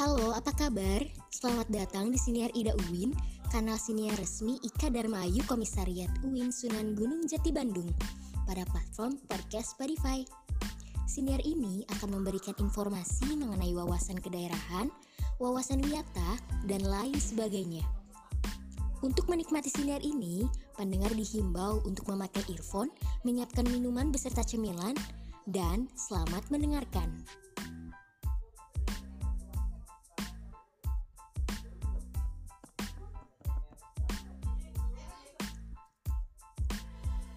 Halo, apa kabar? Selamat datang di Siniar Ida Uwin, kanal siniar resmi Ika Dharma Ayu Komisariat Uwin Sunan Gunung Jati Bandung pada platform podcast Spotify. Siniar ini akan memberikan informasi mengenai wawasan kedaerahan, wawasan wisata, dan lain sebagainya. Untuk menikmati siniar ini, pendengar dihimbau untuk memakai earphone, menyiapkan minuman beserta cemilan, dan selamat mendengarkan.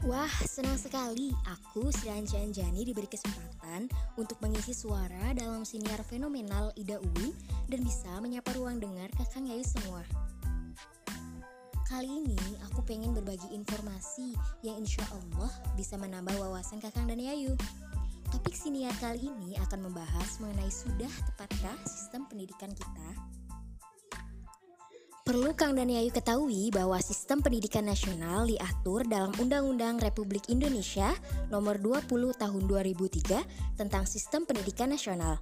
Wah, senang sekali. Aku, Srian Janjani, diberi kesempatan untuk mengisi suara dalam siniar fenomenal Ida Uwin dan bisa menyapa ruang dengar kakang Yayu semua. Kali ini aku pengen berbagi informasi yang insya Allah bisa menambah wawasan kakang dan Yayu. Topik siniar kali ini akan membahas mengenai sudah tepatkah sistem pendidikan kita Perlu Kang dan Yayu ketahui bahwa sistem pendidikan nasional diatur dalam Undang-Undang Republik Indonesia Nomor 20 Tahun 2003 tentang Sistem Pendidikan Nasional.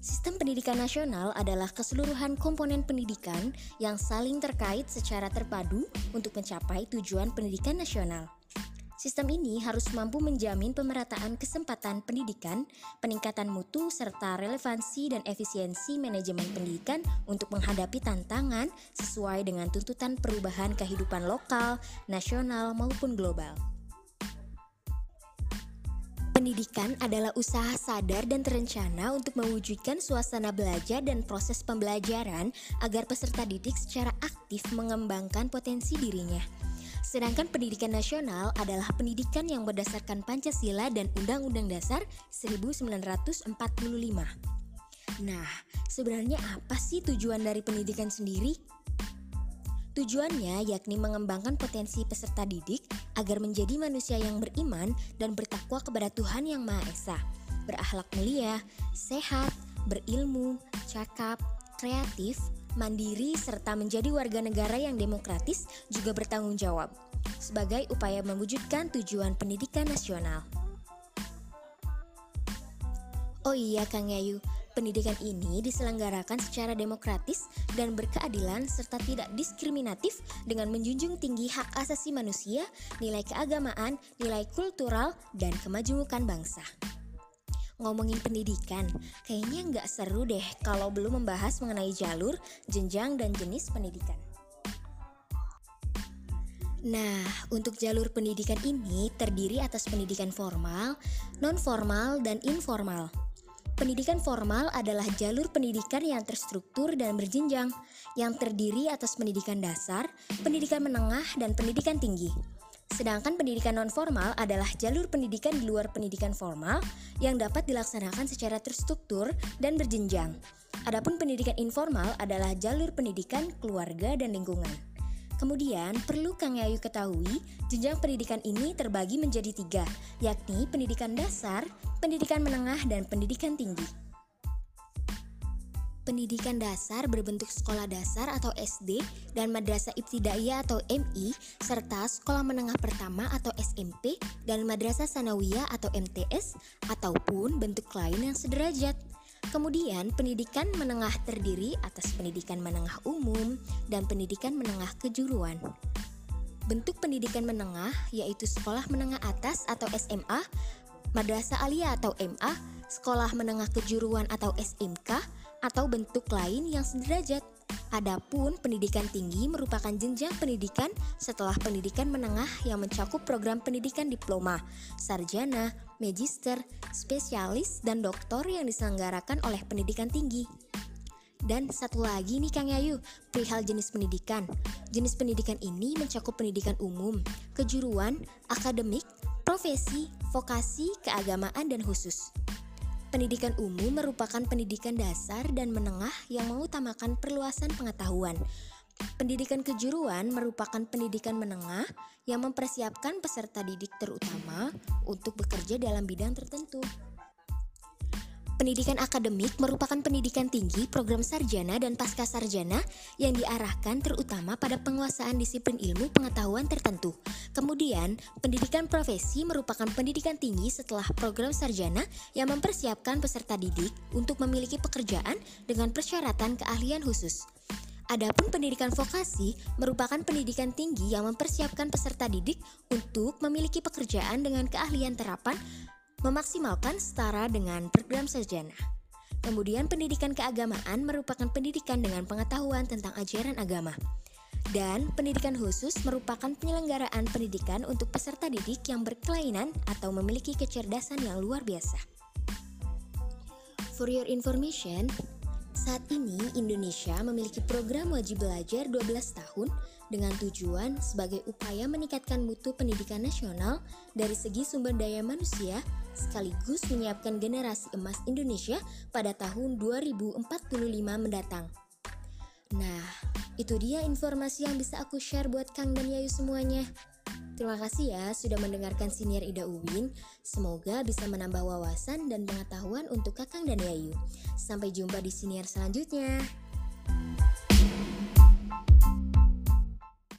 Sistem pendidikan nasional adalah keseluruhan komponen pendidikan yang saling terkait secara terpadu untuk mencapai tujuan pendidikan nasional. Sistem ini harus mampu menjamin pemerataan kesempatan pendidikan, peningkatan mutu, serta relevansi dan efisiensi manajemen pendidikan untuk menghadapi tantangan sesuai dengan tuntutan perubahan kehidupan lokal, nasional, maupun global. Pendidikan adalah usaha sadar dan terencana untuk mewujudkan suasana belajar dan proses pembelajaran agar peserta didik secara aktif mengembangkan potensi dirinya. Sedangkan pendidikan nasional adalah pendidikan yang berdasarkan Pancasila dan Undang-Undang Dasar 1945. Nah, sebenarnya apa sih tujuan dari pendidikan sendiri? Tujuannya yakni mengembangkan potensi peserta didik agar menjadi manusia yang beriman dan bertakwa kepada Tuhan Yang Maha Esa, berakhlak mulia, sehat, berilmu, cakap, kreatif, mandiri, serta menjadi warga negara yang demokratis juga bertanggung jawab sebagai upaya mewujudkan tujuan pendidikan nasional. Oh iya Kang Yayu, pendidikan ini diselenggarakan secara demokratis dan berkeadilan serta tidak diskriminatif dengan menjunjung tinggi hak asasi manusia, nilai keagamaan, nilai kultural, dan kemajukan bangsa ngomongin pendidikan, kayaknya nggak seru deh kalau belum membahas mengenai jalur, jenjang, dan jenis pendidikan. Nah, untuk jalur pendidikan ini terdiri atas pendidikan formal, non-formal, dan informal. Pendidikan formal adalah jalur pendidikan yang terstruktur dan berjenjang, yang terdiri atas pendidikan dasar, pendidikan menengah, dan pendidikan tinggi. Sedangkan pendidikan non-formal adalah jalur pendidikan di luar pendidikan formal yang dapat dilaksanakan secara terstruktur dan berjenjang. Adapun pendidikan informal adalah jalur pendidikan keluarga dan lingkungan. Kemudian, perlu Kang Yayu ketahui, jenjang pendidikan ini terbagi menjadi tiga, yakni pendidikan dasar, pendidikan menengah, dan pendidikan tinggi. Pendidikan dasar berbentuk sekolah dasar atau SD dan madrasah ibtidaiyah atau MI serta sekolah menengah pertama atau SMP dan madrasah sanawiyah atau MTS ataupun bentuk lain yang sederajat. Kemudian pendidikan menengah terdiri atas pendidikan menengah umum dan pendidikan menengah kejuruan. Bentuk pendidikan menengah yaitu sekolah menengah atas atau SMA, madrasah aliyah atau MA, sekolah menengah kejuruan atau SMK, atau bentuk lain yang sederajat. Adapun pendidikan tinggi merupakan jenjang pendidikan setelah pendidikan menengah yang mencakup program pendidikan diploma, sarjana, magister, spesialis, dan doktor yang diselenggarakan oleh pendidikan tinggi. Dan satu lagi nih Kang Yayu, perihal jenis pendidikan. Jenis pendidikan ini mencakup pendidikan umum, kejuruan, akademik, profesi, vokasi, keagamaan, dan khusus. Pendidikan umum merupakan pendidikan dasar dan menengah yang mengutamakan perluasan pengetahuan. Pendidikan kejuruan merupakan pendidikan menengah yang mempersiapkan peserta didik terutama untuk bekerja dalam bidang tertentu. Pendidikan akademik merupakan pendidikan tinggi, program sarjana dan pasca sarjana yang diarahkan terutama pada penguasaan disiplin ilmu pengetahuan tertentu. Kemudian, pendidikan profesi merupakan pendidikan tinggi setelah program sarjana yang mempersiapkan peserta didik untuk memiliki pekerjaan dengan persyaratan keahlian khusus. Adapun pendidikan vokasi merupakan pendidikan tinggi yang mempersiapkan peserta didik untuk memiliki pekerjaan dengan keahlian terapan memaksimalkan setara dengan program sarjana. Kemudian pendidikan keagamaan merupakan pendidikan dengan pengetahuan tentang ajaran agama. Dan pendidikan khusus merupakan penyelenggaraan pendidikan untuk peserta didik yang berkelainan atau memiliki kecerdasan yang luar biasa. For your information, saat ini Indonesia memiliki program wajib belajar 12 tahun dengan tujuan sebagai upaya meningkatkan mutu pendidikan nasional dari segi sumber daya manusia sekaligus menyiapkan generasi emas Indonesia pada tahun 2045 mendatang. Nah, itu dia informasi yang bisa aku share buat Kang dan Yayu semuanya. Terima kasih ya sudah mendengarkan siniar Ida Uwin. Semoga bisa menambah wawasan dan pengetahuan untuk Kakang dan Yayu. Sampai jumpa di siniar selanjutnya.